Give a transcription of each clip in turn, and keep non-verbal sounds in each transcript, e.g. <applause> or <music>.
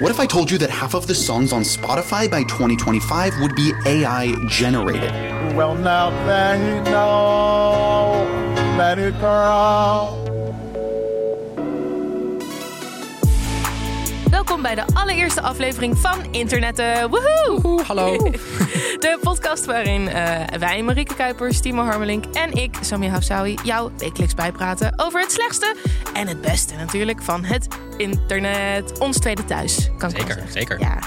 What if I told you that half of the songs on Spotify by 2025 would be AI generated? Well, now there you know, let it girl. Welkom bij de allereerste aflevering van Internetten. Woehoe! hallo. <laughs> De podcast waarin eh, wij, Marieke Kuipers, Timo Harmelink en ik, Samia Hafsawi, jou wekelijks bijpraten over het slechtste en het beste natuurlijk van het internet. Ons tweede thuis, kan ik Zeker, zeker. Ja.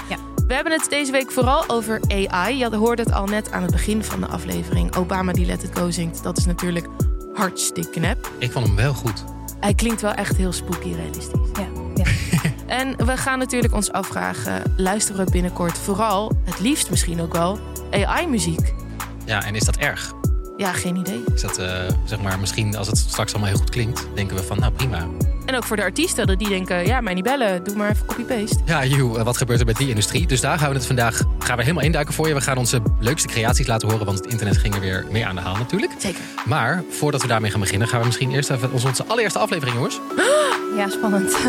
We hebben het deze week vooral over AI. Je hoorde het al net aan het begin van de aflevering. Obama die Let It Go zingt, dat is natuurlijk hartstikke nep. Ik vond hem wel goed. Hij klinkt wel echt heel spooky realistisch. Ja, ja. En we gaan natuurlijk ons afvragen, luisteren we binnenkort vooral, het liefst misschien ook wel, AI-muziek? Ja, en is dat erg? Ja, geen idee. Is dat, eh, zeg maar, misschien als het straks allemaal heel goed klinkt, denken we van, nou prima. En ook voor de artiesten, dat die denken, ja, mij niet bellen, doe maar even copy-paste. Ja, joe, eh, wat gebeurt er met die industrie? Dus daar gaan we het vandaag gaan we helemaal induiken voor je. We gaan onze leukste creaties laten horen, want het internet ging er weer mee aan de haal natuurlijk. Zeker. Maar voordat we daarmee gaan beginnen, gaan we misschien eerst even onze, onze allereerste aflevering, jongens. <gasps> ja, spannend. <laughs>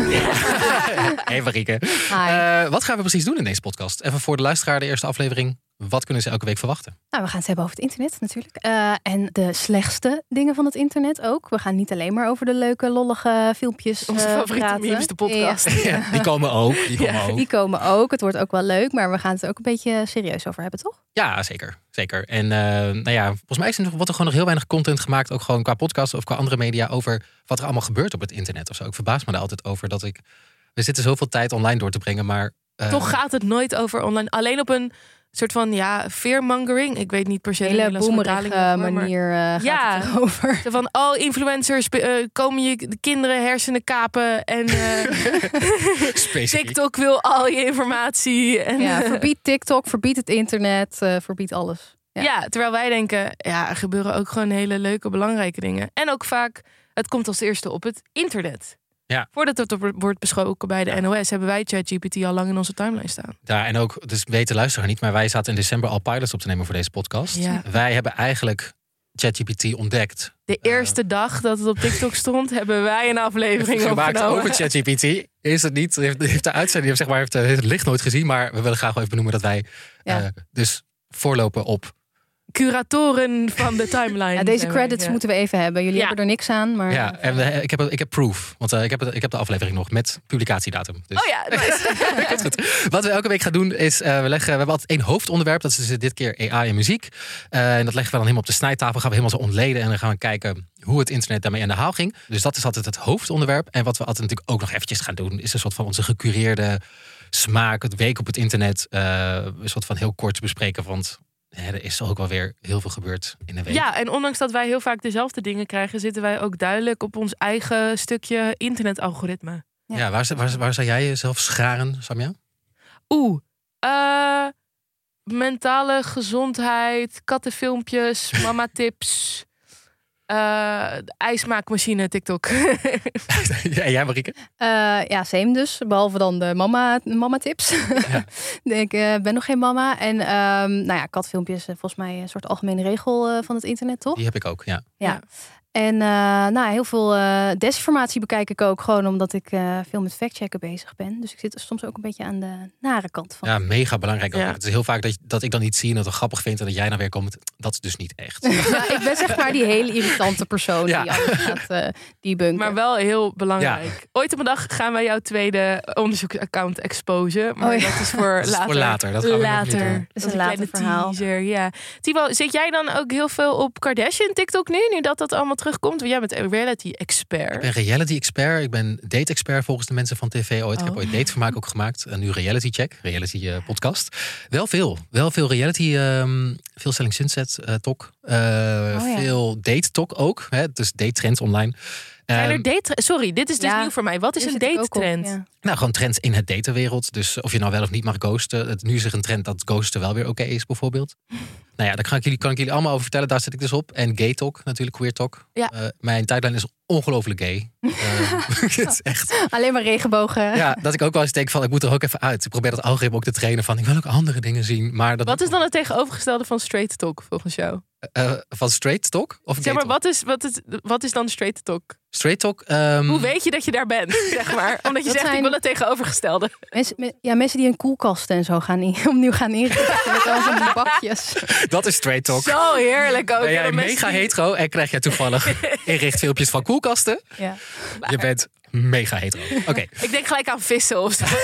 Hey Marieke. Hi. Eh, wat gaan we precies doen in deze podcast? Even voor de luisteraar, de eerste aflevering. Wat kunnen ze elke week verwachten? Nou, we gaan het hebben over het internet natuurlijk. Eh, en de slechtste dingen van het internet ook. We gaan niet alleen maar over de leuke, lollige filmpjes Onze eh, favoriete praten. memes, de podcast. Ja, <laughs> die komen ook. Die komen Ja, ook. die komen ook. Het wordt ook wel leuk, maar we gaan het ook een beetje serieus over hebben, toch? Ja, zeker. zeker. En eh, nou ja, volgens mij is er, nog, wordt er gewoon nog heel weinig content gemaakt, ook gewoon qua podcast of qua andere media, over wat er allemaal gebeurt op het internet of zo. Ik verbaas me daar altijd over dat ik. We zitten zoveel tijd online door te brengen, maar. eh, Toch gaat het nooit over online. Alleen op een soort van, ja, fearmongering. Ik weet niet per se Hele Nederlandse boemerige manier eh gaat Ja. het erover. Zo van, oh, influencers eh, komen je de kinderen hersenen kapen. En eh. <laughs> TikTok wil al je informatie. En, Ja, verbied TikTok, verbied het internet, verbied alles. Ja. Ja. terwijl wij denken, ja, er gebeuren ook gewoon hele leuke, belangrijke dingen. En ook vaak, het komt als eerste op het internet. Ja. Voordat het op- wordt besproken bij de NOS, hebben wij ChatGPT al lang in onze timeline staan. Ja, en ook, dus weten luisteren niet, maar wij zaten in december al pilots op te nemen voor deze podcast. Ja. Wij hebben eigenlijk ChatGPT ontdekt. De eerste dag dat het op TikTok stond, <laughs> hebben wij een aflevering Gemaakt over <laughs> ChatGPT. Is het niet, heeft, heeft de uitzending, zeg maar, heeft, heeft het licht nooit gezien. Maar we willen graag wel even benoemen dat wij Ja. eh, dus voorlopen op Curatoren van de <laughs> timeline. Ja, deze credits ja. moeten we even hebben. Jullie Ja. hebben er niks aan, maar Ja, en we- ik, heb, ik heb proof. Want eh, ik, heb, ik heb de aflevering nog met publicatiedatum. Dus. Oh ja, <laughs> nice. <laughs> Komt goed. Wat we elke week gaan doen is, eh, we, leggen, we hebben altijd één hoofdonderwerp. Dat is dus dit keer AI en muziek. Eh, en dat leggen we dan helemaal op de snijtafel. Gaan we helemaal zo ontleden. En dan gaan we kijken hoe het internet daarmee aan de haal ging. Dus dat is altijd het hoofdonderwerp. En wat we altijd natuurlijk ook nog eventjes gaan doen... is een soort van onze gecureerde smaak. Het week op het internet. eh, een soort van heel kort bespreken. Want er is toch ook wel weer heel veel gebeurd in een week. ja, en ondanks dat wij heel vaak dezelfde dingen krijgen, zitten wij ook duidelijk op ons eigen stukje internetalgoritme. Ja, waar, waar, waar zou jij jezelf scharen, Samja? Oeh, eh, mentale gezondheid, kattenfilmpjes, mama <laughs> tips, eh, ijsmaakmachine, TikTok. <laughs> en jij, Marieke? Eh, ja, same dus. Behalve dan de mama, mama tips. Ja. <laughs> ik eh, ben nog geen mama. En ehm, nou ja, katfilmpjes, volgens mij een soort algemene regel van het internet, toch? Die heb ik ook, ja. Ja. En eh, nou, heel veel eh, desinformatie bekijk ik ook gewoon omdat ik eh, veel met factchecken bezig ben. Dus ik zit soms ook een beetje aan de nare kant van. Ja, mega belangrijk. ook. Ja. Het is heel vaak dat, dat ik dan iets zie en dat het grappig vind en dat jij dan weer komt. Dat is dus niet echt. <laughs> Ja, ik ben zeg maar die hele irritante persoon Ja. die gaat eh debunken. Maar wel heel belangrijk. Ooit op een dag gaan wij jouw tweede onderzoeksaccount exposen. Maar Oh ja. dat is voor <laughs> Dat is later. voor later, dat gaan we nog later. Dat is een later kleine verhaal. Teaser, ja. Timo, zit jij dan ook heel veel op Kardashian TikTok nu? Nu dat dat allemaal terugkomt? Want jij bent een reality expert. Ik ben reality expert. Ik ben date expert volgens de mensen van tv ooit. Ik heb Oh. ooit datevermaak ook gemaakt. En nu reality check, reality eh, podcast. Wel veel. Wel veel reality. ehm, veel Selling Sunset eh, talk. Eh, Oh ja. Veel date talk ook. Hè? Dus date trends online. Zijn er Ehm, date Sorry, dit is dus Ja, nieuw voor mij. Wat is een zit ik ook date op, trend? ja. Nou, gewoon trends in het datenwereld. Dus of je nou wel of niet mag ghosten. Het, nu is er een trend dat ghosten wel weer oké is, bijvoorbeeld. nou ja, daar kan ik, jullie, kan ik jullie allemaal over vertellen. Daar zit ik dus op. En gay talk, natuurlijk, queer talk. Ja. Eh, mijn tijdlijn is ongelooflijk gay. Eh, <laughs> het is echt. Alleen maar regenbogen. Ja, dat ik ook wel eens denk van ik moet er ook even uit. Ik probeer dat algoritme ook te trainen van ik wil ook andere dingen zien. Maar dat Wat is dan het tegenovergestelde van straight talk volgens jou? eh, van straight talk of Zeg maar, talk? wat is, wat is, wat is dan straight talk? Straight talk. ehm, Hoe weet je dat je daar bent, <laughs> zeg maar? Omdat je Dat zegt, zijn- ik wil het tegenovergestelde. Mensen, me- ja, mensen die een koelkasten en zo gaan in, <laughs> opnieuw gaan inrichten. met al zo'n die bakjes. dat is straight talk. Zo heerlijk ook. Ben Ja, jij mega die- hetero en krijg jij toevallig inrichtfilmpjes van koelkasten? Ja. Je bent mega hetero. <laughs> Oké, Ik denk gelijk aan vissen of zo. <laughs>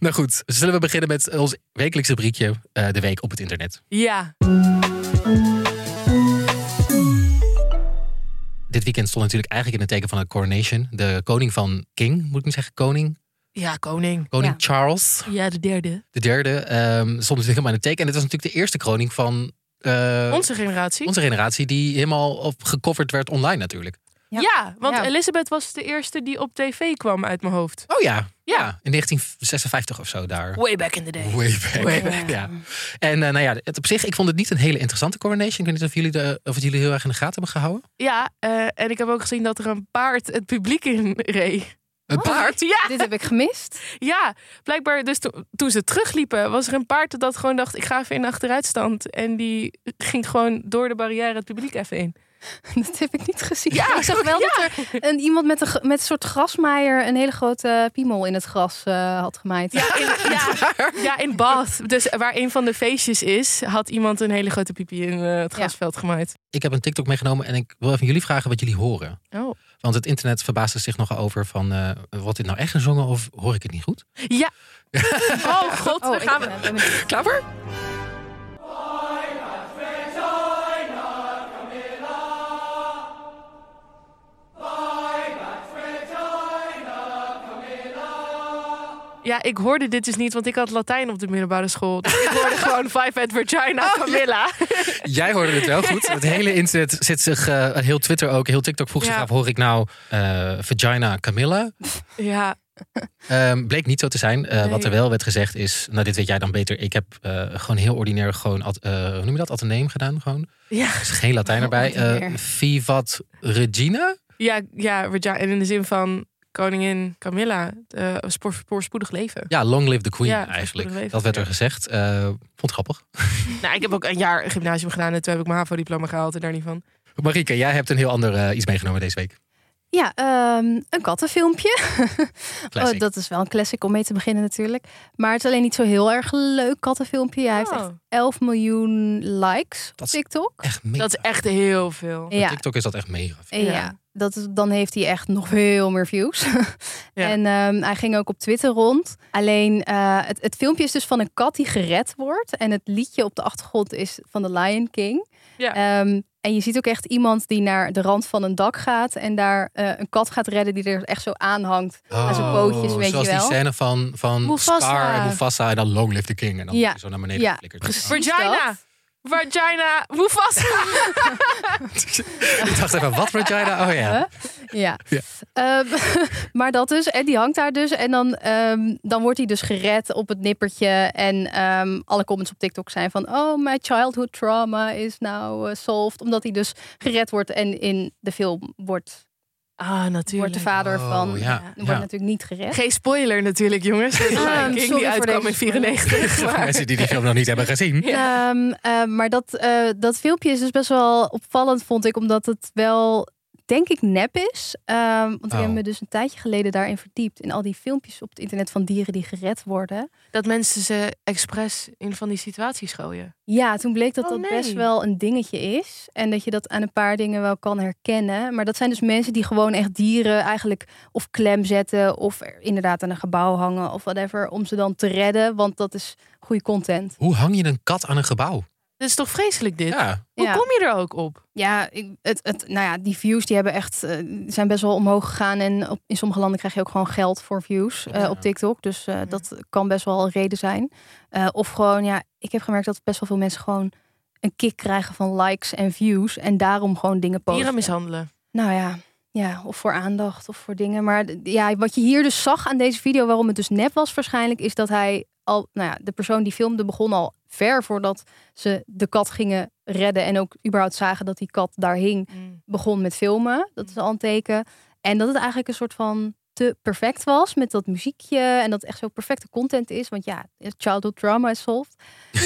nou goed. Zullen we beginnen met ons wekelijkse briekje eh, de week op het internet. ja, Dit weekend stond natuurlijk eigenlijk in het teken van de coronation. De koning van King, moet ik niet zeggen koning? ja, koning. Koning Ja. Charles, Ja, de derde. de derde, ehm, stond natuurlijk helemaal in het teken. En dit was natuurlijk de eerste kroning van eh, Onze generatie. onze generatie die helemaal op gecoverd werd online natuurlijk. Ja. Ja, want Ja. Elizabeth was de eerste die op tv kwam uit mijn hoofd. Oh ja, Ja. ja. in 1956 of zo daar. Way back in the day. Way back. Way back. Ja. En eh, nou ja, het op zich, ik vond het niet een hele interessante coronation. Ik weet niet of jullie, de, of het jullie heel erg in de gaten hebben gehouden. Ja, eh, en ik heb ook gezien dat er een paard het publiek in reed. Een paard? Ja, Dit heb ik gemist. ja, blijkbaar dus to- toen ze terugliepen was er een paard dat gewoon dacht ik ga even in achteruitstand. En die ging gewoon door de barrière het publiek even in. <laughs> Dat heb ik niet gezien. Ja, ik zag wel ja. dat er een, iemand met een, met een soort grasmaaier een hele grote piemel in het gras eh, had gemaaid. Ja, in, <laughs> ja, ja, in Bath. Dus waar een van de feestjes is, had iemand een hele grote pipi in eh, het Ja. grasveld gemaaid. Ik heb een TikTok meegenomen en ik wil even jullie vragen wat jullie horen. Oh. Want het internet verbaasde zich nogal over van, eh wordt dit nou echt gezongen of hoor ik het niet goed? Ja. <laughs> Oh god, Oh, daar ik gaan we. Klaar voor? Ja, ik hoorde dit dus niet, want ik had Latijn op de middelbare school. Dus ik hoorde <laughs> gewoon Five at Vagina Camilla. <laughs> Jij hoorde het wel goed. Het hele internet zit zich, eh, heel Twitter ook, heel TikTok vroeg zich Ja. af, hoor ik nou eh, vagina Camilla? Ja, Ehm, bleek niet zo te zijn. Eh, Nee. Wat er wel werd gezegd is, nou dit weet jij dan beter. Ik heb eh, gewoon heel ordinair gewoon, ad- eh, hoe noem je dat, ateneem gedaan gewoon. ja, Er is geen Latijn Oh, erbij. Eh ordinair. Vivat Regina? ja, ja, vagina. En in de zin van koningin Camilla, uh, spoor, voorspoedig leven. Ja, long live the queen Ja, eigenlijk. Dat werd er gezegd. Eh, vond het grappig. <laughs> Nou, ik heb ook een jaar gymnasium gedaan en toen heb ik mijn HAVO-diploma gehaald en daar niet van. Marieke, jij hebt een heel ander eh, iets meegenomen deze week. Ja, ehm, een kattenfilmpje. Oh, dat is wel een classic om mee te beginnen natuurlijk. Maar het is alleen niet zo heel erg leuk kattenfilmpje. Hij heeft echt 11 miljoen likes op Dat TikTok. Echt mega. Dat is echt heel veel. Op Ja, TikTok is dat echt mega. veel. ja. Ja. Dat is, dan heeft hij echt nog veel meer views. <laughs> Ja. En ehm, hij ging ook op Twitter rond. Alleen eh, het, het filmpje is dus van een kat die gered wordt. En het liedje op de achtergrond is van The Lion King. Ja. Ehm, en je ziet ook echt iemand die naar de rand van een dak gaat. En daar eh, een kat gaat redden die er echt zo aan hangt. aan zijn pootjes, weet Oh, zoals je wel. die scène van, van Mufasa. Scar en Mufasa en dan Long Live the King. En dan Ja. zo naar beneden Ja. Vagina! Vagina! Mufasa! <laughs> Ik dacht even, wat vagina? Oh ja. Ja. Ja. Ehm, <laughs> maar dat dus. En die hangt daar dus. En dan, ehm, dan wordt hij dus gered op het nippertje. En ehm, alle comments op TikTok zijn van... Oh, my childhood trauma is now eh, solved. Omdat hij dus gered wordt. En in de film wordt, Ah, wordt natuurlijk. de vader Oh, van... ja, wordt ja. natuurlijk niet gered. Geen spoiler natuurlijk, jongens. Ah, King sorry die uitkwam in deze spoiler. 94. Voor maar- mensen die die film nog niet hebben gezien. Ehm, eh, maar dat, eh, dat filmpje is dus best wel opvallend, vond ik. Omdat het wel, denk ik, nep is. Ehm, want ik Oh. heb me dus een tijdje geleden daarin verdiept. In al die filmpjes op het internet van dieren die gered worden. Dat mensen ze expres in van die situaties gooien. Ja, toen bleek dat Oh, dat nee. best wel een dingetje is. En dat je dat aan een paar dingen wel kan herkennen. Maar dat zijn dus mensen die gewoon echt dieren eigenlijk of klem zetten. Of er inderdaad aan een gebouw hangen of whatever. Om ze dan te redden. Want dat is goede content. Hoe hang je een kat aan een gebouw? Dat is toch vreselijk dit? Ja, Hoe Ja. kom je er ook op? Ja, ik- het, het, nou ja, die views die hebben echt, eh, zijn best wel omhoog gegaan. En op, in sommige landen krijg je ook gewoon geld voor views eh, Ja. op TikTok. Dus eh, dat kan best wel een reden zijn. Eh, of gewoon, ja, ik heb gemerkt dat best wel veel mensen gewoon een kick krijgen van likes en views. En daarom gewoon dingen posten. Dieren mishandelen. Nou ja, ja, of voor aandacht of voor dingen. Maar ja, wat je hier dus zag aan deze video, waarom het dus nep was waarschijnlijk, is dat hij al, nou ja, de persoon die filmde begon al ver voordat ze de kat gingen redden en ook überhaupt zagen dat die kat daar hing, Mm. begon met filmen. Dat is al een teken. En dat het eigenlijk een soort van te perfect was met dat muziekje en dat het echt zo perfecte content is. Want ja, childhood trauma is solved. <laughs>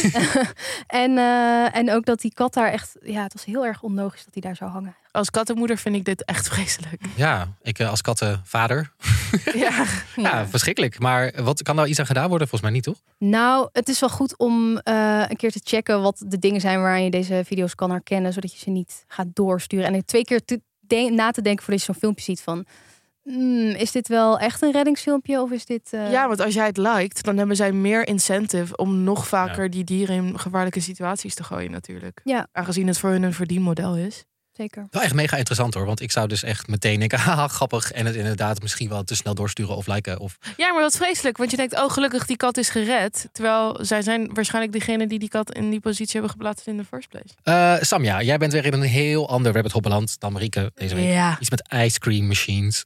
<laughs> en, eh, en ook dat die kat daar echt, ja, het was heel erg onlogisch dat hij daar zou hangen. Als kattenmoeder vind ik dit echt vreselijk. Ja, ik eh, als kattenvader. <laughs> Ja. Ja. verschrikkelijk. Maar wat kan daar iets aan gedaan worden? Volgens mij niet, toch? Nou, het is wel goed om eh, een keer te checken wat de dingen zijn waaraan je deze video's kan herkennen, zodat je ze niet gaat doorsturen. En er twee keer te de- na te denken voordat je zo'n filmpje ziet van, hmm, is dit wel echt een reddingsfilmpje of is dit... eh, ja, want als jij het liked, dan hebben zij meer incentive om nog vaker die dieren in gevaarlijke situaties te gooien natuurlijk. Ja. Aangezien het voor hun een verdienmodel is. zeker. Wel echt mega interessant hoor. Want ik zou dus echt meteen denken, <laughs> haha, grappig. En het inderdaad misschien wel te snel doorsturen of liken. Of... Ja, maar dat is vreselijk. Want je denkt, oh gelukkig die kat is gered. Terwijl zij zijn waarschijnlijk degene die die kat in die positie hebben geplaatst in de first place. Eh, Samja, jij bent weer in een heel ander rabbit hole beland dan Marieke deze week. Ja. Iets met ice cream machines.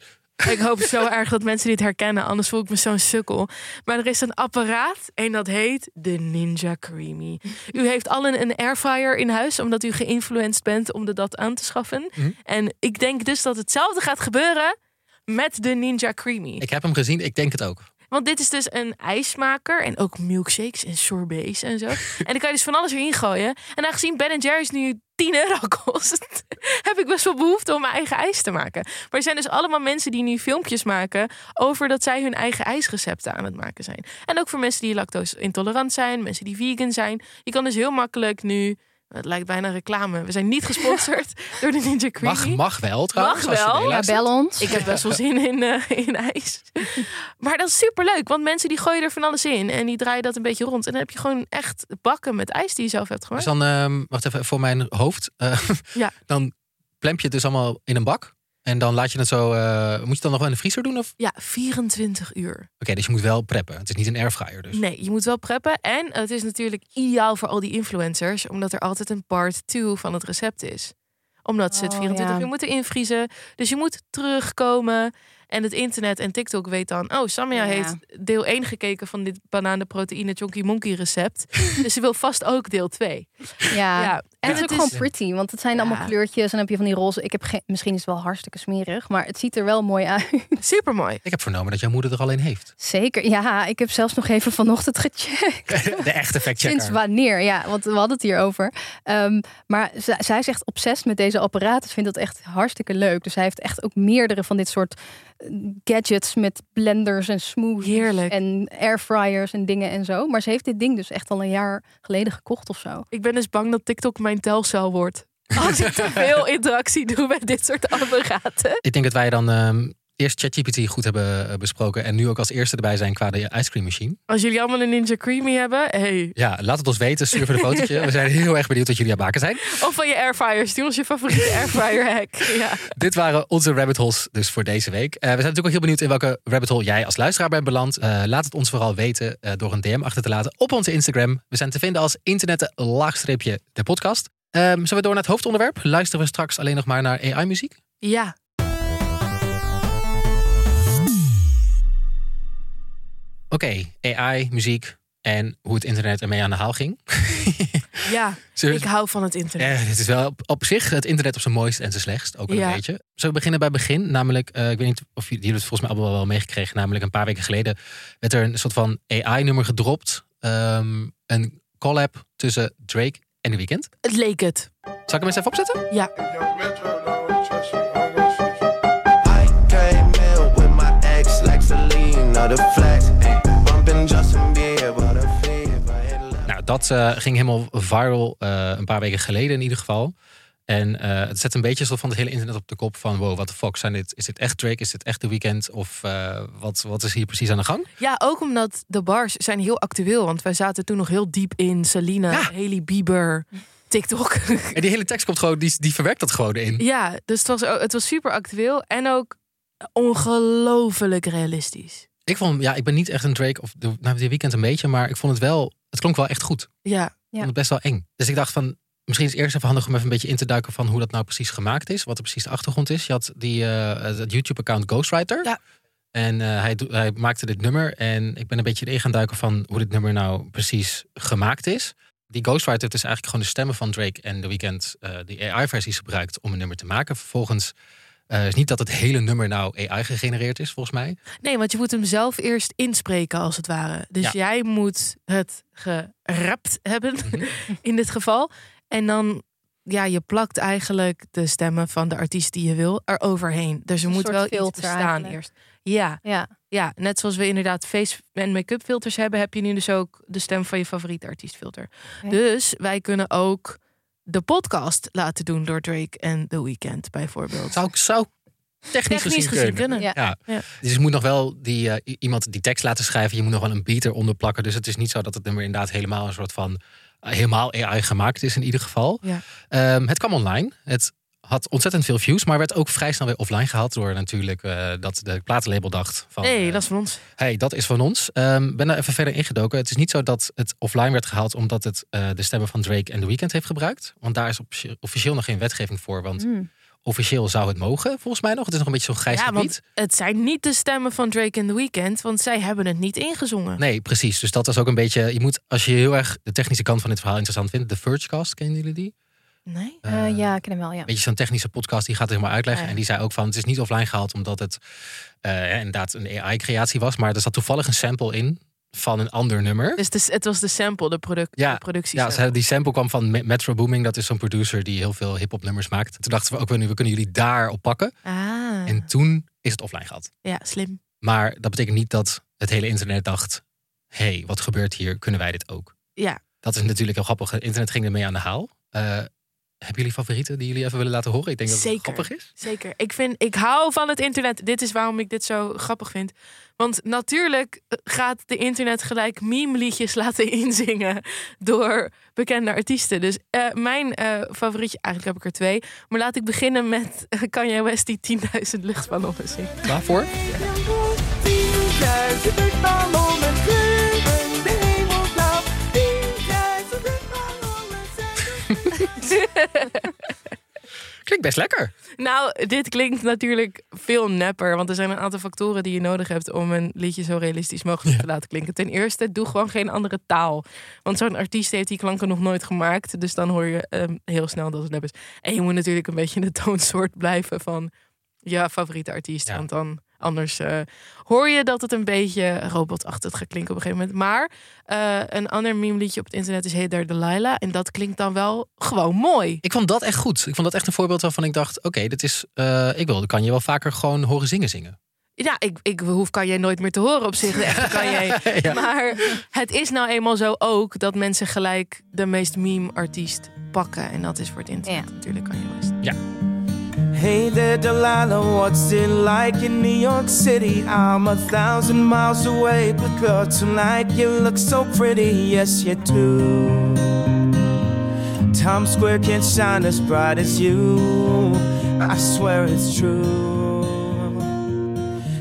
Ik hoop zo <laughs> erg dat mensen dit herkennen, anders voel ik me zo'n sukkel. Maar er is een apparaat en dat heet de Ninja Creamy. U heeft allen een airfryer in huis, omdat u geïnfluenced bent om de dat aan te schaffen. Mhm. En ik denk dus dat hetzelfde gaat gebeuren met de Ninja Creamy. Ik heb hem gezien, ik denk het ook. Want dit is dus een ijsmaker en ook milkshakes en sorbets en zo. <laughs> en dan kan je dus van alles erin gooien. En aangezien Ben Jerry's nu 10 euro <laughs> kost, heb ik best wel behoefte om mijn eigen ijs te maken. Maar er zijn dus allemaal mensen die nu filmpjes maken over dat zij hun eigen ijsrecepten aan het maken zijn. En ook voor mensen die lactose intolerant zijn, mensen die vegan zijn. Je kan dus heel makkelijk nu, het lijkt bijna reclame, we zijn niet gesponsord <laughs> door de Ninja Creamy. Mag, mag wel trouwens. je wel. Ja, bel ons. Ik heb best wel zin in, eh, in ijs. <laughs> Maar dat is superleuk, want mensen die gooien er van alles in en die draaien dat een beetje rond. En dan heb je gewoon echt bakken met ijs die je zelf hebt Dus gemaakt. dan, ehm, wacht even, voor mijn hoofd. Eh, Ja. <laughs> Dan plemp je het dus allemaal in een bak. En dan laat je het zo... eh, moet je het dan nog wel in de vriezer doen? Of? Ja, 24 uur. Oké, dus je moet wel preppen. Het is niet een airfryer dus. Nee, je moet wel preppen. En het is natuurlijk ideaal voor al die influencers, omdat er altijd een part 2 van het recept is. Omdat ze het Oh, 24 ja. uur moeten invriezen. Dus je moet terugkomen. En het internet en TikTok weet dan... oh, Samia Ja. heeft deel 1 gekeken van dit bananenproteïne chonky monkey recept. <laughs> dus ze wil vast ook deel 2. Ja. Ja, En het is ook gewoon pretty, want het zijn Ja. allemaal kleurtjes en dan heb je van die roze. Ik heb geen, misschien is het wel hartstikke smerig, maar het ziet er wel mooi uit. Super mooi. Ik heb vernomen dat jouw moeder er al een heeft. Zeker, ja. Ik heb zelfs nog even vanochtend gecheckt. <laughs> De echte factchecker. Sinds wanneer? Ja, want we hadden het hier over. Ehm, maar zij is echt obsessief met deze apparaten. Ze vindt dat echt hartstikke leuk. Dus hij heeft echt ook meerdere van dit soort eh, gadgets met blenders en smoothies Heerlijk. en airfryers en dingen en zo. Maar ze heeft dit ding dus echt al een jaar geleden gekocht of zo. Ik ben dus bang dat TikTok telcel wordt. Als ik te veel interactie doe met dit soort apparaten. Ik denk dat wij dan ehm, eerst ChatGPT goed hebben eh, besproken. En nu ook als eerste erbij zijn qua de ice cream machine. Als jullie allemaal een Ninja Creamy hebben, hey. Ja, laat het ons weten. Stuur even een fotootje. <laughs> We zijn heel erg benieuwd wat jullie aan het maken zijn. Of van je airfryer. Stuur ons je favoriete <laughs> airfryer hack. Ja. Dit waren onze rabbit holes dus voor deze week. Eh, we zijn natuurlijk ook heel benieuwd in welke rabbit hole jij als luisteraar bent beland. Eh, laat het ons vooral weten eh, door een DM achter te laten op onze Instagram. We zijn te vinden als internetten laagstreepje de podcast. Ehm, zullen we door naar het hoofdonderwerp? Luisteren we straks alleen nog maar naar AI-muziek? ja. Oké, AI, muziek en hoe het internet ermee aan de haal ging. <laughs> Ja, <laughs> we- ik hou van het internet. Eh, dit is wel op, op zich het internet op zijn mooist en zijn slechtst. Ook wel Ja. een beetje. Zullen we beginnen bij begin? Namelijk, eh, ik weet niet of jullie, het volgens mij allemaal wel meegekregen. Namelijk een paar weken geleden werd er een soort van AI-nummer gedropt. Ehm, een collab tussen Drake en The Weeknd. Het leek het. Zal ik hem eens even opzetten? Ja. I came in with my ex like Selena, the flex. Dat eh, ging helemaal viral eh, een paar weken geleden in ieder geval. En eh, het zet een beetje zo van het hele internet op de kop van... wow, wat de fuck zijn dit? Is dit echt Drake? Is dit echt The Weeknd? Of wat, wat is hier precies aan de gang? ja, ook omdat de bars zijn heel actueel. Want wij zaten toen nog heel diep in Selena, Ja. Haley Bieber, TikTok. En die hele tekst komt gewoon, die, die verwerkt dat gewoon in. ja, dus het was, het was super actueel. En ook ongelooflijk realistisch. Ik vond, ja, ik ben niet echt een Drake of de, nou, weekend een beetje, maar ik vond het wel, het klonk wel echt goed. Ik Ja, vond het best wel eng. Dus ik dacht van, misschien is het eerst even handig om even een beetje in te duiken van hoe dat nou precies gemaakt is, wat er precies de achtergrond is. Je had die, eh, het YouTube-account Ghostwriter. Ja. En eh, hij, hij maakte dit nummer. En ik ben een beetje in gaan duiken van hoe dit nummer nou precies gemaakt is. Die Ghostwriter heeft dus eigenlijk gewoon de stemmen van Drake en The Weeknd, eh die AI-versies gebruikt om een nummer te maken. Vervolgens eh, is niet dat het hele nummer nou AI gegenereerd is, volgens mij. Nee, want je moet hem zelf eerst inspreken, als het ware. Dus Ja. jij moet het gerapt hebben, Mhm. <laughs> in dit geval. En dan, ja, je plakt eigenlijk de stemmen van de artiest die je wil eroverheen. Dus er Een moet wel iets filter bestaan eigenlijk. eerst. Ja, Ja. ja, net zoals we inderdaad face- en make-up filters hebben, heb je nu dus ook de stem van je favoriete artiestfilter. Oké. Dus wij kunnen ook de podcast laten doen door Drake en The Weeknd, bijvoorbeeld. Zou, zou technisch, Technisch gezien gezien kunnen. Ja. Ja. Ja. Dus je moet nog wel die, eh, iemand die tekst laten schrijven. Je moet nog wel een beat eronder plakken. Dus het is niet zo dat het nummer inderdaad helemaal een soort van... eh, helemaal AI gemaakt is in ieder geval. Ja. Ehm, het kwam online. Het had ontzettend veel views. Maar werd ook vrij snel weer offline gehaald. Door natuurlijk eh, dat de platenlabel dacht van... Nee, eh, dat is van ons. hey, dat is van ons. Ehm ben daar even verder ingedoken. Het is niet zo dat het offline werd gehaald... omdat het eh, de stemmen van Drake en The Weeknd heeft gebruikt. Want daar is officieel nog geen wetgeving voor. Want Mm. officieel zou het mogen, volgens mij nog. Het is nog een beetje zo'n grijs Ja, gebied. want het zijn niet de stemmen van Drake en The Weeknd, want zij hebben het niet ingezongen. Nee, precies. Dus dat was ook een beetje. Je moet, als je heel erg de technische kant van dit verhaal interessant vindt, de Vergecast, kennen jullie die? Nee? Eh, Eh, ja, ik ken hem wel, ja. Een beetje zo'n technische podcast die gaat het helemaal uitleggen. Ja. En die zei ook van: het is niet offline gehaald omdat het eh, inderdaad een AI-creatie was. Maar er zat toevallig een sample in van een ander nummer. Dus de, het was de sample, de, product, Ja, de productie. Ja, die sample kwam van Me- Metro Booming. Dat is zo'n producer die heel veel hip-hop nummers maakt. Toen dachten we ook, we kunnen jullie daar op pakken. Ah, En toen is het offline gehad. ja, slim. Maar dat betekent niet dat het hele internet dacht: hé, hey, wat gebeurt hier? Kunnen wij dit ook? Ja, Dat is natuurlijk heel grappig. Het internet ging ermee aan de haal. Eh, hebben jullie favorieten die jullie even willen laten horen? Ik denk dat het Zeker. grappig is. zeker. Ik, vind, ik hou van het internet. Dit is waarom ik dit zo grappig vind. Want natuurlijk gaat de internet gelijk meme-liedjes <laughs> laten inzingen door bekende artiesten. Dus eh, mijn eh, favorietje, eigenlijk heb ik er twee. Maar laat ik beginnen met eh, Kanye West die 10.000 luchtballonnen zingt. Klaar <laughs> Klinkt best lekker. Nou, dit klinkt natuurlijk veel nepper. Want er zijn een aantal factoren die je nodig hebt om een liedje zo realistisch mogelijk te laten klinken. Ten eerste, doe gewoon geen andere taal. Want zo'n artiest heeft die klanken nog nooit gemaakt. Dus dan hoor je ehm, heel snel dat het nep is. En je moet natuurlijk een beetje in de toonsoort blijven van je favoriete artiest. Ja. Want dan anders eh, hoor je dat het een beetje robotachtig gaat klinken op een gegeven moment. Maar eh, een ander meme liedje op het internet is Hey There Delilah. En dat klinkt dan wel gewoon mooi. Ik vond dat echt goed. Ik vond dat echt een voorbeeld waarvan ik dacht: oké, dit is. eh, ik wil, kan je wel vaker gewoon horen zingen zingen. Ja, ik, ik hoef kan jij nooit meer te horen op zich. De echte kan jij. <laughs> Ja. Maar het is nou eenmaal zo ook dat mensen gelijk de meest meme-artiest pakken. En dat is voor het internet Ja. natuurlijk kan je West. Hey there, Delilah, what's it like in New York City? I'm a thousand miles away, but girl, tonight you look so pretty, yes you do. Times Square can't shine as bright as you. I swear it's true.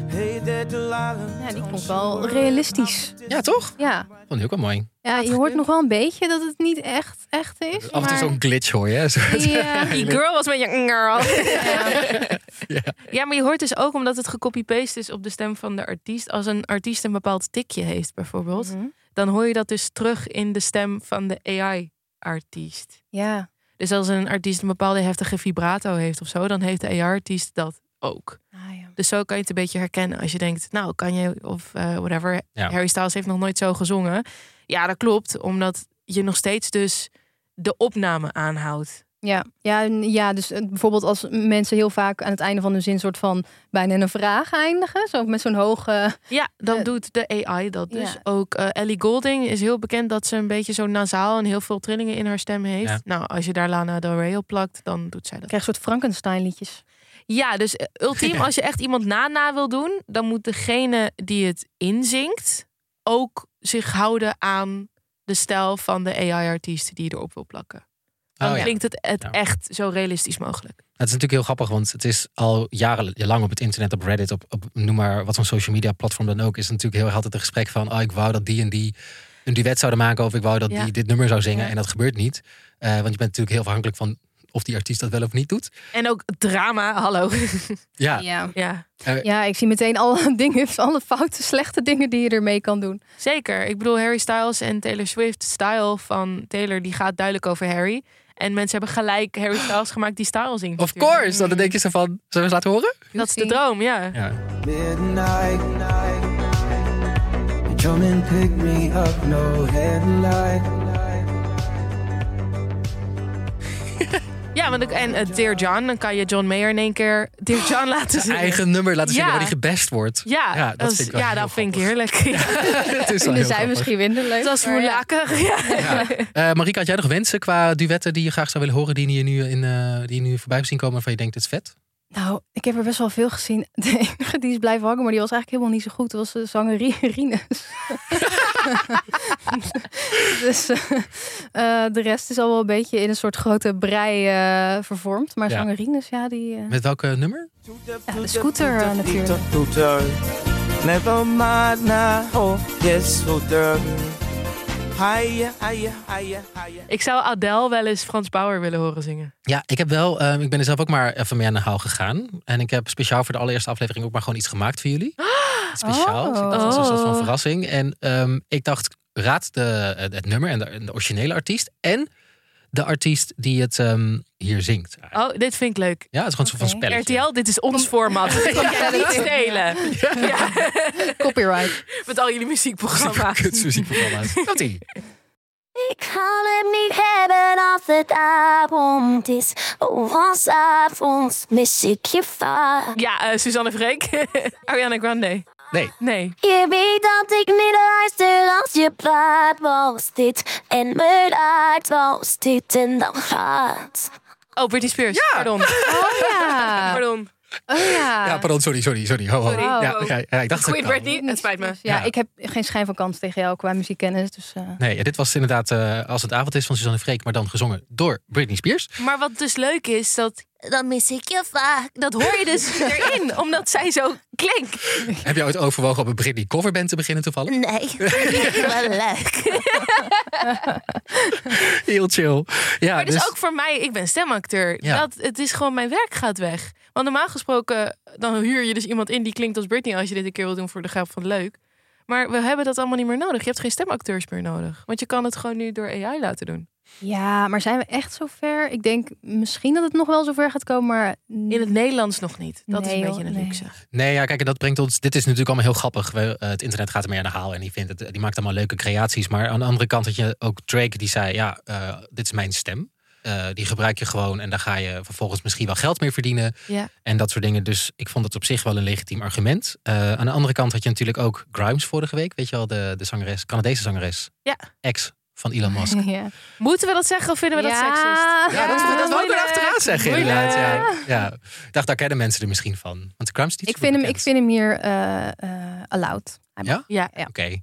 Hey there, Delilah. Ja, die vond ik wel realistisch. Ja, toch? Ja. Vond ik ook wel mooi. ja, je hoort nog wel een beetje dat het niet echt, echt is. Af en toe zo'n glitch hoor je. <laughs> Ja. Die girl was met je girl. <laughs> Ja. Ja, maar je hoort dus ook omdat het gecopy-paste is op de stem van de artiest. Als een artiest een bepaald tikje heeft bijvoorbeeld. Mhm. Dan hoor je dat dus terug in de stem van de AI-artiest. Ja. Dus als een artiest een bepaalde heftige vibrato heeft of zo, dan heeft de AI-artiest dat ook. Ah, ja. Dus zo kan je het een beetje herkennen als je denkt, nou kan je of eh, whatever. Ja. Harry Styles heeft nog nooit zo gezongen. Ja, dat klopt, omdat je nog steeds dus de opname aanhoudt. Ja, ja, ja, dus eh, bijvoorbeeld als mensen heel vaak aan het einde van hun zin soort van bijna een vraag eindigen, zo met zo'n hoge. Ja, dan Eh, doet de AI dat dus. ja. Ook Ellie Golding is heel bekend dat ze een beetje zo nasaal en heel veel trillingen in haar stem heeft. Ja. Nou, als je daar Lana Del Rey op plakt, dan doet zij dat. krijg een soort Frankenstein liedjes. Ja, dus eh, ultiem, als je echt iemand na-na wil doen, dan moet degene die het inzingt ook zich houden aan de stijl van de AI-artiest die je erop wil plakken. Dan Oh, ja. klinkt het, het Ja. echt zo realistisch mogelijk. Het is natuurlijk heel grappig, want het is al jarenlang op het internet, op Reddit, op, op noem maar wat zo'n social media platform dan ook, is natuurlijk heel erg altijd een gesprek van, oh, ik wou dat die en die een duet zouden maken of ik wou dat Ja. die dit nummer zou zingen en dat gebeurt niet. Eh, want je bent natuurlijk heel afhankelijk van of die artiest dat wel of niet doet. En ook drama, hallo. Ja, Ja. ja, ja, ik zie meteen alle <laughs> dingen, alle foute, slechte dingen die je ermee kan doen. zeker. Ik bedoel, Harry Styles en Taylor Swift style van Taylor, die gaat duidelijk over Harry. En mensen hebben gelijk Harry <gasps> Styles gemaakt die style zien. of course. Dan denk je zo van, zullen we eens laten horen? Dat is de droom, ja. Ja. Midnight, you come and pick me up, no headlight. Ja, want ik, en eh, Dear John, dan kan je John Mayer in één keer Dear John <laughs> laten Zijn zingen. eigen nummer laten zien Ja. waar die gebest wordt. Ja, Ja, dat dat, is- vind ik ja, heel dat vind ik heerlijk. <laughs> Ja. Het is wel Vinden heel zij grappig. misschien minder leuk. Dat is moeilijker. <laughs> Ja. Ja. Eh, Marika, had jij nog wensen qua duetten die je graag zou willen horen, die je nu, in, eh, die je nu voorbij hebt zien komen waarvan je denkt, het is vet? Nou, ik heb er best wel veel gezien. <laughs> De enige die is blijven hangen, maar die was eigenlijk helemaal niet zo goed. Dat was de zanger Ri- <laughs> Rinus. <laughs> dus eh, eh, de rest is al wel een beetje in een soort grote brei eh, vervormd. Maar Ja. zanger Rinus, ja, die... eh, Met welke nummer? Ja, de scooter, eh, natuurlijk. Scooter. Never mind now, oh yes, scooter. Ik zou Adele wel eens Frans Bauer willen horen zingen. Ja, ik heb wel, eh, ik ben er zelf ook maar even mee aan de haal gegaan. En ik heb speciaal voor de allereerste aflevering ook maar gewoon iets gemaakt voor jullie. Speciaal. Dus ik dacht, dat is een soort van Oh. verrassing. En ehm, ik dacht, raad de, het nummer en de, en de originele artiest. En de artiest die het ehm, hier zingt. Oh, dit vind ik leuk. Ja, het is gewoon soort van Oké. spelletje. RTL, dit is ons format. Dat kan jij niet stelen. Ja. Copyright. Met al jullie muziekprogramma's. Kutmuziekprogramma's. Komt-ie. <laughs> Ik kan het niet hebben als het avond is. Oh, als avonds mis ik je vaak. Ja, eh, Suzanne Freek. <laughs> Ariana Grande. Nee. Nee. Je weet dat ik niet luister als je praat. Was dit en mijn hart was dit en dan gaat. Oh, Britney Spears. Pardon. Oh ja. <laughs> Pardon. Oh ja. Ja, pardon, sorry, sorry, sorry. Ho, ho. Sorry. Ja, Wow. ja, ja, ik dacht Queen. Britney. Het spijt me. Ja, Ja. ik heb geen schijn van kans tegen jou qua muziekkennis. Dus, eh, Nee, ja, dit was inderdaad eh, Als het avond is van Suzanne Freek, maar dan gezongen door Britney Spears. Maar wat dus leuk is, dat, dan mis ik je vaak. Dat hoor je dus <laughs> erin, omdat zij zo klinkt. Heb je ooit overwogen op een Britney coverband te beginnen toevallig? Nee, wel leuk. <laughs> Heel chill. Ja, Maar dus dus ook voor mij, ik ben stemacteur. Ja. Dat, het is gewoon, mijn werk gaat weg. Want normaal gesproken, dan huur je dus iemand in die klinkt als Britney... als je dit een keer wil doen voor de grap van leuk. Maar we hebben dat allemaal niet meer nodig. Je hebt geen stemacteurs meer nodig. Want je kan het gewoon nu door AI laten doen. Ja, maar zijn we echt zover? Ik denk misschien dat het nog wel zover gaat komen, maar... In het Nederlands nog niet. Dat is een beetje een nee. luxe. Nee, ja, kijk, en dat brengt ons. Dit is natuurlijk allemaal heel grappig. We, eh, het internet gaat ermee aan de haal en die, vindt het, die maakt allemaal leuke creaties. Maar aan de andere kant had je ook Drake die zei: Ja, eh, dit is mijn stem. Eh, die gebruik je gewoon en daar ga je vervolgens misschien wel geld mee verdienen. Ja. En dat soort dingen. Dus ik vond het op zich wel een legitiem argument. Eh, aan de andere kant had je natuurlijk ook Grimes vorige week. Weet je wel, de, de zangeres, Canadese zangeres. Ja. Ex van Elon Musk. <laughs> ja. Moeten we dat zeggen of vinden we dat Ja. seksist? Ja, dat, dat wou ik moeilijk. er achteraan zeggen inderdaad. Ja. Ik dacht, daar kennen mensen er misschien van. Want niet Ik vind, hem, ik vind hem hier eh eh allowed. Ja? Ja, Oké,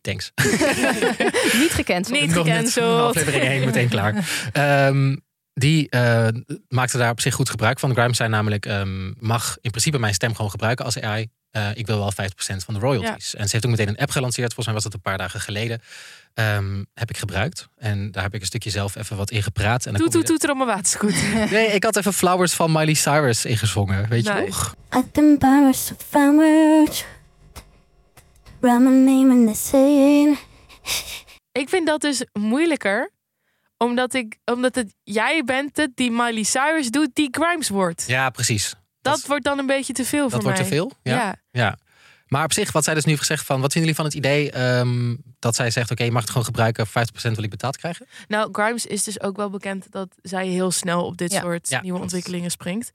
thanks. <laughs> Niet gecanceld. Niet gecanceld. <laughs> aflevering 1 meteen klaar. Ehm, die eh, maakte daar op zich goed gebruik van. Grimes zei namelijk, ehm, mag in principe mijn stem gewoon gebruiken als AI. Eh, ik wil wel 50% van de royalties. En ze heeft ook meteen een app gelanceerd. Volgens mij was dat een paar dagen geleden. Ehm, heb ik gebruikt. En daar heb ik een stukje zelf even wat in gepraat. En dan Toet, toet, toet er op mijn waterscooter. Nee, ik had even Flowers van Miley Cyrus ingezongen. Weet je nog? Write my name in the saying. Ik vind dat dus moeilijker. Omdat, ik, omdat het jij bent het die Miley Cyrus doet, die Grimes wordt. Ja, precies. Dat dat- wordt dan een beetje te veel Dat voor wordt mij. te veel? Ja. Ja. ja. Maar op zich, wat zij dus nu heeft gezegd van... Wat vinden jullie van het idee ehm, dat zij zegt... Oké, je mag het gewoon gebruiken, 50% wil ik betaald krijgen? Nou, Grimes is dus ook wel bekend dat zij heel snel op dit Ja. soort Ja, nieuwe klopt. ontwikkelingen springt.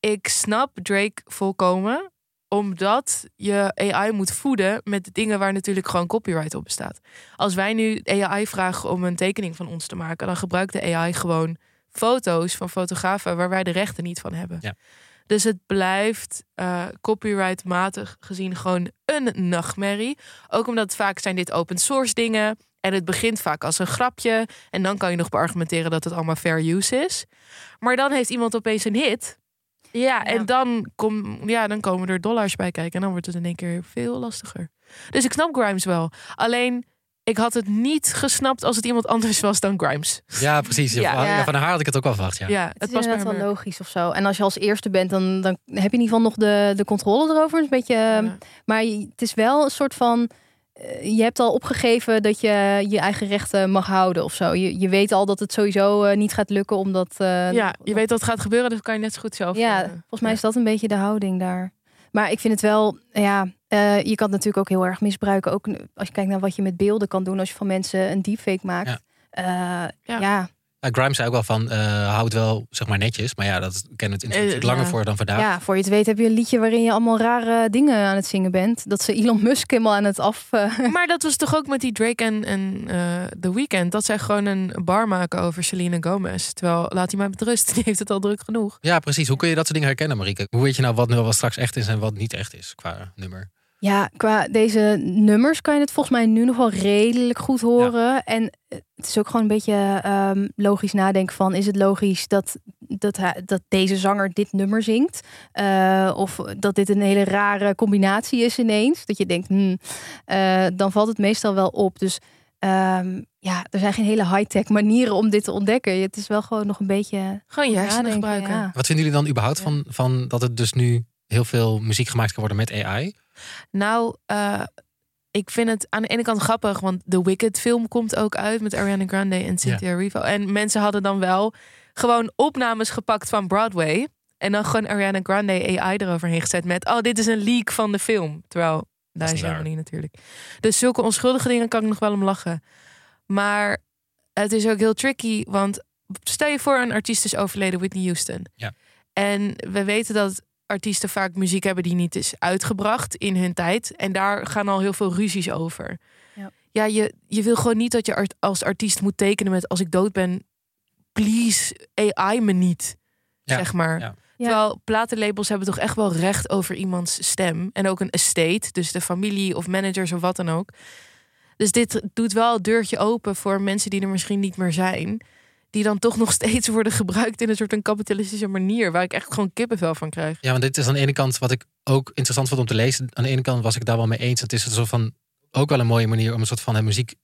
Ik snap Drake volkomen, omdat je AI moet voeden met dingen waar natuurlijk gewoon copyright op bestaat. Als wij nu AI vragen om een tekening van ons te maken, dan gebruikt de AI gewoon foto's van fotografen waar wij de rechten niet van hebben. Ja. Dus het blijft eh, copyrightmatig gezien gewoon een nachtmerrie. Ook omdat vaak zijn dit open source dingen. En het begint vaak als een grapje. En dan kan je nog beargumenteren dat het allemaal fair use is. Maar dan heeft iemand opeens een hit. Ja, en dan, kom, ja, dan komen er dollars bij kijken. En dan wordt het in één keer veel lastiger. Dus ik snap Grimes wel. Alleen, ik had het niet gesnapt als het iemand anders was dan Grimes. Ja, precies. Ja. Ja. Van haar had ik het ook wel verwacht. Ja. Ja, Het het haar wel logisch of zo. En als je als eerste bent, dan, dan heb je in ieder geval nog de, de controle erover. Een beetje, ehm, Ja. Maar het is wel een soort van... eh, Je hebt al opgegeven dat je je eigen rechten mag houden of zo. Je, je weet al dat het sowieso eh, niet gaat lukken, omdat... eh, Ja, je weet dat het gaat gebeuren, dus kan je net zo goed zelf. Ja, volgens mij ja. is dat een beetje de houding daar. Maar ik vind het wel, ja, eh, je kan het natuurlijk ook heel erg misbruiken. Ook als je kijkt naar wat je met beelden kan doen als je van mensen een deepfake maakt. Ja. Ja. Ja, Grimes zei ook wel van, eh houd wel zeg maar netjes. Maar ja, dat kennen het internet Eh, natuurlijk langer ja. voor dan vandaag. Ja, voor je het weet heb je een liedje waarin je allemaal rare dingen aan het zingen bent. Dat ze Elon Musk helemaal aan het af... eh, Maar dat was toch ook met die Drake en, en eh, The Weeknd. Dat zij gewoon een bar maken over Selena Gomez. Terwijl, laat hij maar met rust. <laughs> Die heeft het al druk genoeg. Ja, precies. Hoe kun je dat soort dingen herkennen, Marieke? Hoe weet je nou wat nu wat straks echt is en wat niet echt is qua nummer? Ja, qua deze nummers kan je het volgens mij nu nog wel redelijk goed horen. En het is ook gewoon een beetje ehm, logisch nadenken van... is het logisch dat, dat, hij, dat deze zanger dit nummer zingt? Eh, of dat dit een hele rare combinatie is ineens? Dat je denkt, hmm, eh, dan valt het meestal wel op. Dus ehm, ja, er zijn geen hele high-tech manieren om dit te ontdekken. Het is wel gewoon nog een beetje Gewoon je hersenen gebruiken. ja. Wat vinden jullie dan überhaupt van, van dat het dus nu heel veel muziek gemaakt kan worden met AI? Nou, eh, ik vind het aan de ene kant grappig, want de Wicked film komt ook uit met Ariana Grande en Cynthia Erivo. En mensen hadden dan wel gewoon opnames gepakt van Broadway. En dan gewoon Ariana Grande AI eroverheen gezet met, oh, dit is een leak van de film. Terwijl, daar is helemaal niet natuurlijk. Dus zulke onschuldige dingen kan ik nog wel om lachen. Maar het is ook heel tricky, want stel je voor een artiest is overleden, Whitney Houston. Ja. En we weten dat artiesten vaak muziek hebben die niet is uitgebracht in hun tijd. En daar gaan al heel veel ruzies over. Ja. Ja, je, je wil gewoon niet dat je art- als artiest moet tekenen met als ik dood ben, please AI me niet. Ja, Zeg maar. ja. Ja. Terwijl platenlabels hebben toch echt wel recht over iemands stem. En ook een estate, dus de familie of managers of wat dan ook. Dus dit doet wel het deurtje open voor mensen die er misschien niet meer zijn. Die dan toch nog steeds worden gebruikt in een soort een kapitalistische manier. Waar ik echt gewoon kippenvel van krijg. Ja, want dit is aan de ene kant wat ik ook interessant vond om te lezen. Aan de ene kant was ik daar wel mee eens. Het is een soort van ook wel een mooie manier om een soort van de muziek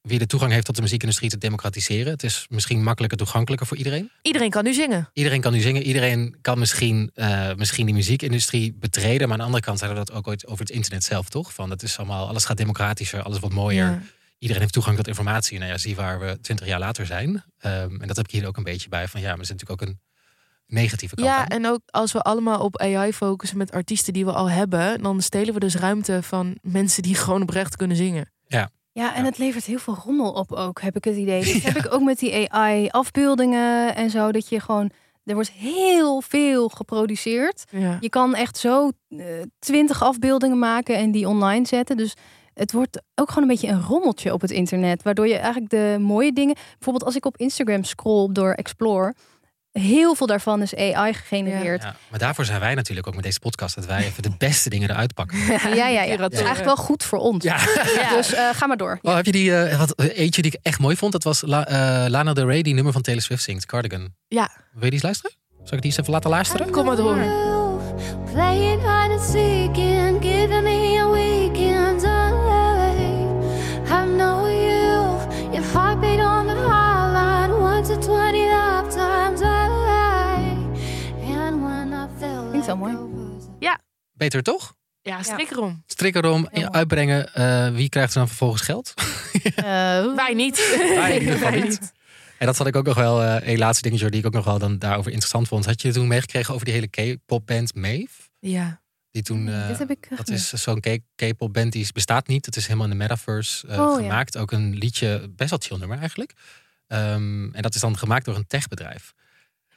wie de toegang heeft tot de muziekindustrie te democratiseren. Het is misschien makkelijker toegankelijker voor iedereen. Iedereen kan nu zingen. Iedereen kan nu zingen. Iedereen kan misschien, eh, misschien die muziekindustrie betreden. Maar aan de andere kant zeiden we dat ook ooit over het internet zelf, toch? Van het is allemaal, alles gaat democratischer, alles wordt mooier. Ja. Iedereen heeft toegang tot informatie. Nou ja, zie waar we twintig jaar later zijn. Ehm, en dat heb ik hier ook een beetje bij. Van ja, maar er zit natuurlijk ook een negatieve kant Ja, aan. en ook als we allemaal op AI focussen met artiesten die we al hebben, dan stelen we dus ruimte van mensen die <laughs> gewoon oprecht kunnen zingen. Ja, en Ja. het levert heel veel rommel op ook, heb ik het idee. Dat <laughs> heb ik ook met die AI-afbeeldingen en zo. Dat je gewoon, er wordt heel veel geproduceerd. Ja. Je kan echt zo eh, twintig afbeeldingen maken en die online zetten. Dus het wordt ook gewoon een beetje een rommeltje op het internet. Waardoor je eigenlijk de mooie dingen... Bijvoorbeeld als ik op Instagram scroll door Explore... Heel veel daarvan is AI gegenereerd. Ja, maar daarvoor zijn wij natuurlijk ook met deze podcast. Dat wij even de <laughs> beste dingen eruit pakken. Ja, ja, ja. Het is eigenlijk wel goed voor ons. Ja. <laughs> Dus eh, ga maar door. Oh, heb je die, eh, wat, eentje die ik echt mooi vond? Dat was La, eh, Lana Del Rey, die nummer van Taylor Swift zingt, Cardigan. Ja. Wil je die eens luisteren? Zal ik die eens even laten luisteren? Kom maar door. Beter toch? Ja, strik erom. Strik erom, uitbrengen. eh, wie krijgt er dan vervolgens geld? Eh, Wij niet. <laughs> Wij in ieder geval Wij niet. En dat vond ik ook nog wel eh, een laatste dingetje die ik ook nog wel dan daarover interessant vond. Had je toen meegekregen over die hele K-pop band Maeve? Ja. Die toen, eh, Dit heb ik dat is zo'n K-pop band die bestaat niet. Het is helemaal in de metaverse eh, Oh, ja. gemaakt. Ook een liedje, best wel chill nummer eigenlijk. Ehm, en dat is dan gemaakt door een techbedrijf.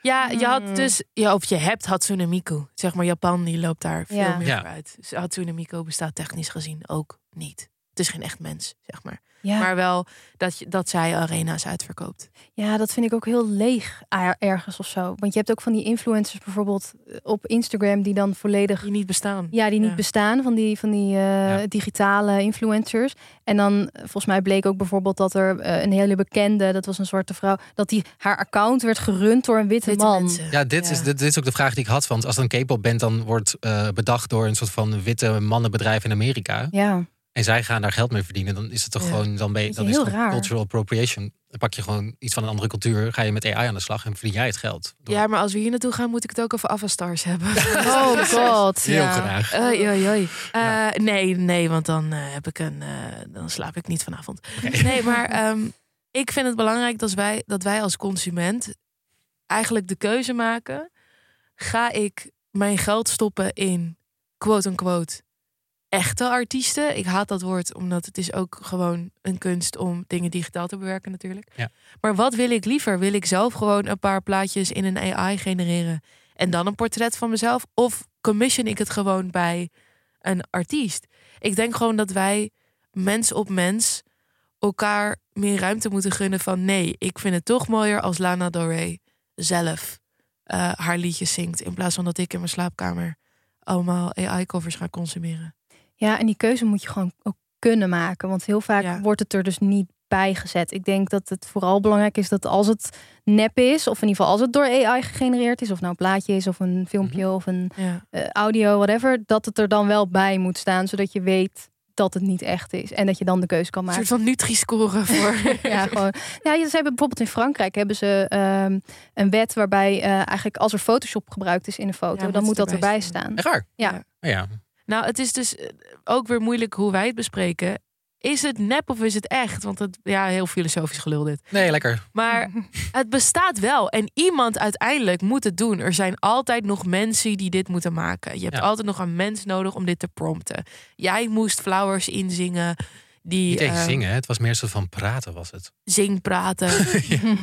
Ja, je Hmm. had dus, ja, of je hebt Hatsune Miku. Zeg maar, Japan die loopt daar veel Ja. meer Ja. voor uit. Dus Hatsune Miku bestaat technisch gezien ook niet. Het is geen echt mens, zeg maar. Ja. Maar wel dat, je, dat zij arena's uitverkoopt. Ja, dat vind ik ook heel leeg er- ergens of zo. Want je hebt ook van die influencers bijvoorbeeld eh, op Instagram die dan volledig Die niet bestaan. ja, die niet Ja. bestaan van die van die eh, Ja. digitale influencers. En dan eh, volgens mij bleek ook bijvoorbeeld dat er een hele bekende, dat was een zwarte vrouw, dat die haar account werd gerund door een witte, Witte man. mensen. Ja, dit, Is, dit, dit is ook de vraag die ik had. Want als een K-pop band dan wordt eh, bedacht door een soort van witte mannenbedrijf in Amerika. Ja, en zij gaan daar geld mee verdienen, dan is het toch Ja. gewoon, dan ben je, dan is het raar. cultural appropriation. Dan pak je gewoon iets van een andere cultuur, ga je met AI aan de slag en verdien jij het geld. Door- Ja, maar als we hier naartoe gaan, moet ik het ook over Avastars hebben. <laughs> Oh god. Heel ja. graag. Oei, oei, oei. Eh, nee, nee, want dan eh, heb ik een, eh, dan slaap ik niet vanavond. Nee, maar ehm, ik vind het belangrijk dat wij, dat wij als consument eigenlijk de keuze maken: ga ik mijn geld stoppen in quote unquote echte artiesten? Ik haat dat woord, omdat het is ook gewoon een kunst om dingen digitaal te bewerken, natuurlijk. Ja. Maar wat wil ik liever? Wil ik zelf gewoon een paar plaatjes in een AI genereren en dan een portret van mezelf? Of commission ik het gewoon bij een artiest? Ik denk gewoon dat wij mens op mens elkaar meer ruimte moeten gunnen van nee, ik vind het toch mooier als Lana Del Rey zelf eh, haar liedjes zingt in plaats van dat ik in mijn slaapkamer allemaal AI-covers ga consumeren. Ja, en die keuze moet je gewoon ook kunnen maken. Want heel vaak Ja. wordt het er dus niet bij gezet. Ik denk dat het vooral belangrijk is dat als het nep is, of in ieder geval als het door AI gegenereerd is, of nou een plaatje is, of een filmpje, of een Ja. eh, audio, whatever, dat het er dan wel bij moet staan, zodat je weet dat het niet echt is. En dat je dan de keuze kan Een maken. soort van Nutri-score <laughs> voor. Ja, gewoon. Ja, ze hebben bijvoorbeeld in Frankrijk hebben ze ehm, een wet waarbij eh, eigenlijk als er Photoshop gebruikt is in een foto, Ja, dan moet dat erbij staan. staan. Waar? Ja. Oh ja. Nou, het is dus eh, ook weer moeilijk hoe wij het bespreken. Is het nep of is het echt? Want het, ja, heel filosofisch gelul dit. Nee, lekker. Maar <laughs> het bestaat wel. En iemand uiteindelijk moet het doen. Er zijn altijd nog mensen die dit moeten maken. Je hebt Ja. altijd nog een mens nodig om dit te prompten. Jij moest Flowers inzingen. Die Niet eens eh, zingen, hè? het was meer zo van praten was het. zing praten. <laughs>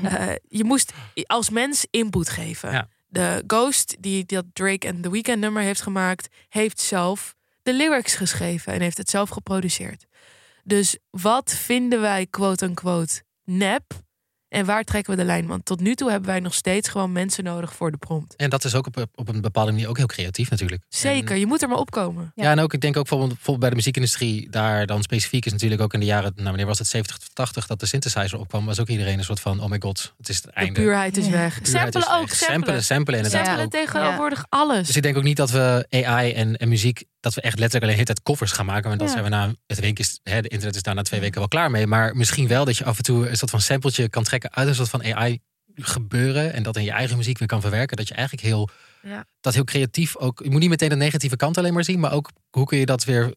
Eh, je moest als mens input geven. Ja. De Ghost, die dat Drake en The Weeknd nummer heeft gemaakt, heeft zelf de lyrics geschreven en heeft het zelf geproduceerd. Dus wat vinden wij quote-unquote nep? En waar trekken we de lijn? Want tot nu toe hebben wij nog steeds gewoon mensen nodig voor de prompt. En dat is ook op, op een bepaalde manier ook heel creatief natuurlijk. Zeker, je moet er maar opkomen. Ja. en ook ik denk ook bijvoorbeeld, bijvoorbeeld bij de muziekindustrie, daar dan specifiek is natuurlijk ook in de jaren, nou wanneer was het 70 tot 80 dat de synthesizer opkwam, was ook iedereen een soort van, oh my god, het is het De einde. puurheid is Ja. weg. Puurheid is Samplen ook, weg. samplen. Samplen, samplen inderdaad Samplen ook. tegenwoordig alles. Dus ik denk ook niet dat we AI en, en muziek, dat we echt letterlijk alleen de hele tijd covers gaan maken. Want dat Ja. zijn we na het week is, hè, de internet is daar na twee weken wel klaar mee. Maar misschien wel dat je af en toe een soort van sampletje kan trekken uit een soort van AI gebeuren. En dat in je eigen muziek weer kan verwerken. Dat je eigenlijk heel, Ja. dat heel creatief ook, je moet niet meteen de negatieve kant alleen maar zien. Maar ook hoe kun je dat weer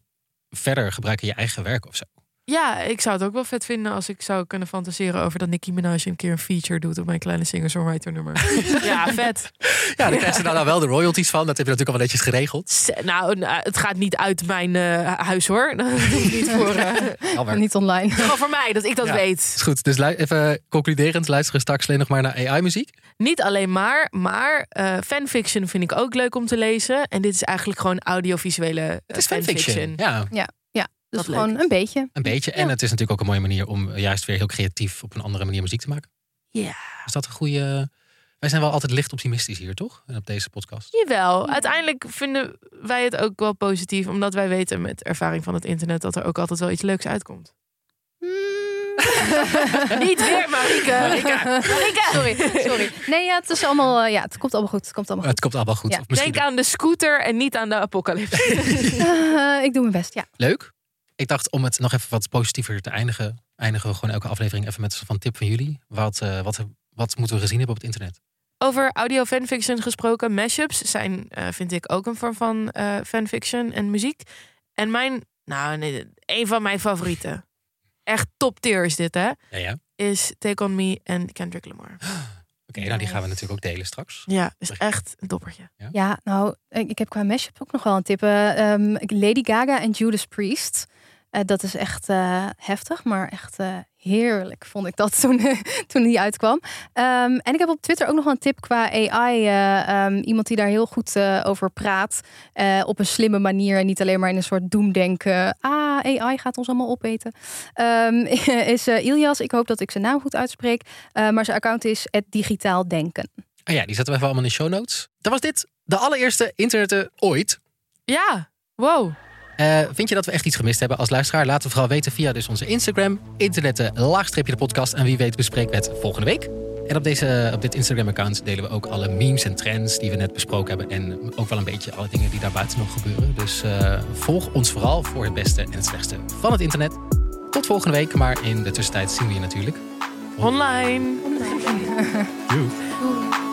verder gebruiken in je eigen werk of zo. Ja, ik zou het ook wel vet vinden als ik zou kunnen fantaseren over dat Nicki Minaj een keer een feature doet op mijn kleine singer-songwriter nummer. <laughs> ja, vet. Ja, dan krijg je daar nou wel de royalties van. Dat heb je natuurlijk al wel netjes geregeld. S- Nou, nou, het gaat niet uit mijn eh, huis hoor. <laughs> niet voor, eh, Jammer. Niet online. <laughs> gewoon voor mij, dat ik dat Ja. weet. Is goed, dus even concluderend, luisteren straks alleen nog maar naar AI-muziek. Niet alleen maar, maar eh, fanfiction vind ik ook leuk om te lezen. En dit is eigenlijk gewoon audiovisuele eh, Het is fanfiction. Ja, Dus Wat gewoon leuk. een beetje. een beetje. En het is natuurlijk ook een mooie manier om juist weer heel creatief op een andere manier muziek te maken. Ja. Is dat een goede... Wij zijn wel altijd licht optimistisch hier, toch? En op deze podcast. Jawel, uiteindelijk vinden wij het ook wel positief. Omdat wij weten met ervaring van het internet dat er ook altijd wel iets leuks uitkomt. <laughs> Niet weer, Marieke. Marieke. Sorry, sorry. Nee, ja, het is allemaal, eh, ja, het komt allemaal goed. Het komt allemaal Het komt allemaal goed. Ja. Denk aan de scooter en niet aan de apocalypse. goed. <laughs> Eh, ik doe mijn best, ja. leuk. Ik dacht om het nog even wat positiever te eindigen, eindigen we gewoon elke aflevering even met een soort van tip van jullie. Wat, eh, wat, wat moeten we gezien hebben op het internet? Over audio fanfiction gesproken, mashups zijn, eh, vind ik, ook een vorm van eh, fanfiction en muziek. En mijn, nou nee, een van mijn favorieten, echt top tier is dit hè, Ja, ja. is Take On Me en Kendrick Lamar. <gasps> Oké, nou die gaan we natuurlijk ook delen straks. Ja, is echt een toppertje. Ja, nou, ik, heb qua mashup ook nog wel een tip. Eh, ehm, Lady Gaga en Judas Priest. Eh, dat is echt eh, heftig, maar echt eh, heerlijk vond ik dat <laughs> toen, toen die uitkwam. Ehm, en ik heb op Twitter ook nog wel een tip qua AI. eh, ehm, iemand die daar heel goed eh, over praat. eh, op een slimme manier en niet alleen maar in een soort doemdenken. Ah, AI gaat ons allemaal opeten. Ehm, <laughs> is Ilias. Ik hoop dat ik zijn naam goed uitspreek. Eh, maar zijn account is het digitaal denken. Ah ja, die zetten we even allemaal in de show notes. Dan was dit de allereerste internetten ooit. Ja, wow. Eh, vind je dat we echt iets gemist hebben als luisteraar? Laat het vooral weten via dus onze Instagram, internetten, laagstreepje de podcast. En wie weet bespreken we het volgende week. En op, deze, op dit Instagram-account delen we ook alle memes en trends die we net besproken hebben. En ook wel een beetje alle dingen die daar buiten nog gebeuren. Dus eh, volg ons vooral voor het beste en het slechtste van het internet. Tot volgende week, maar in de tussentijd zien we je natuurlijk. Online. <laughs> Doei. Oeh.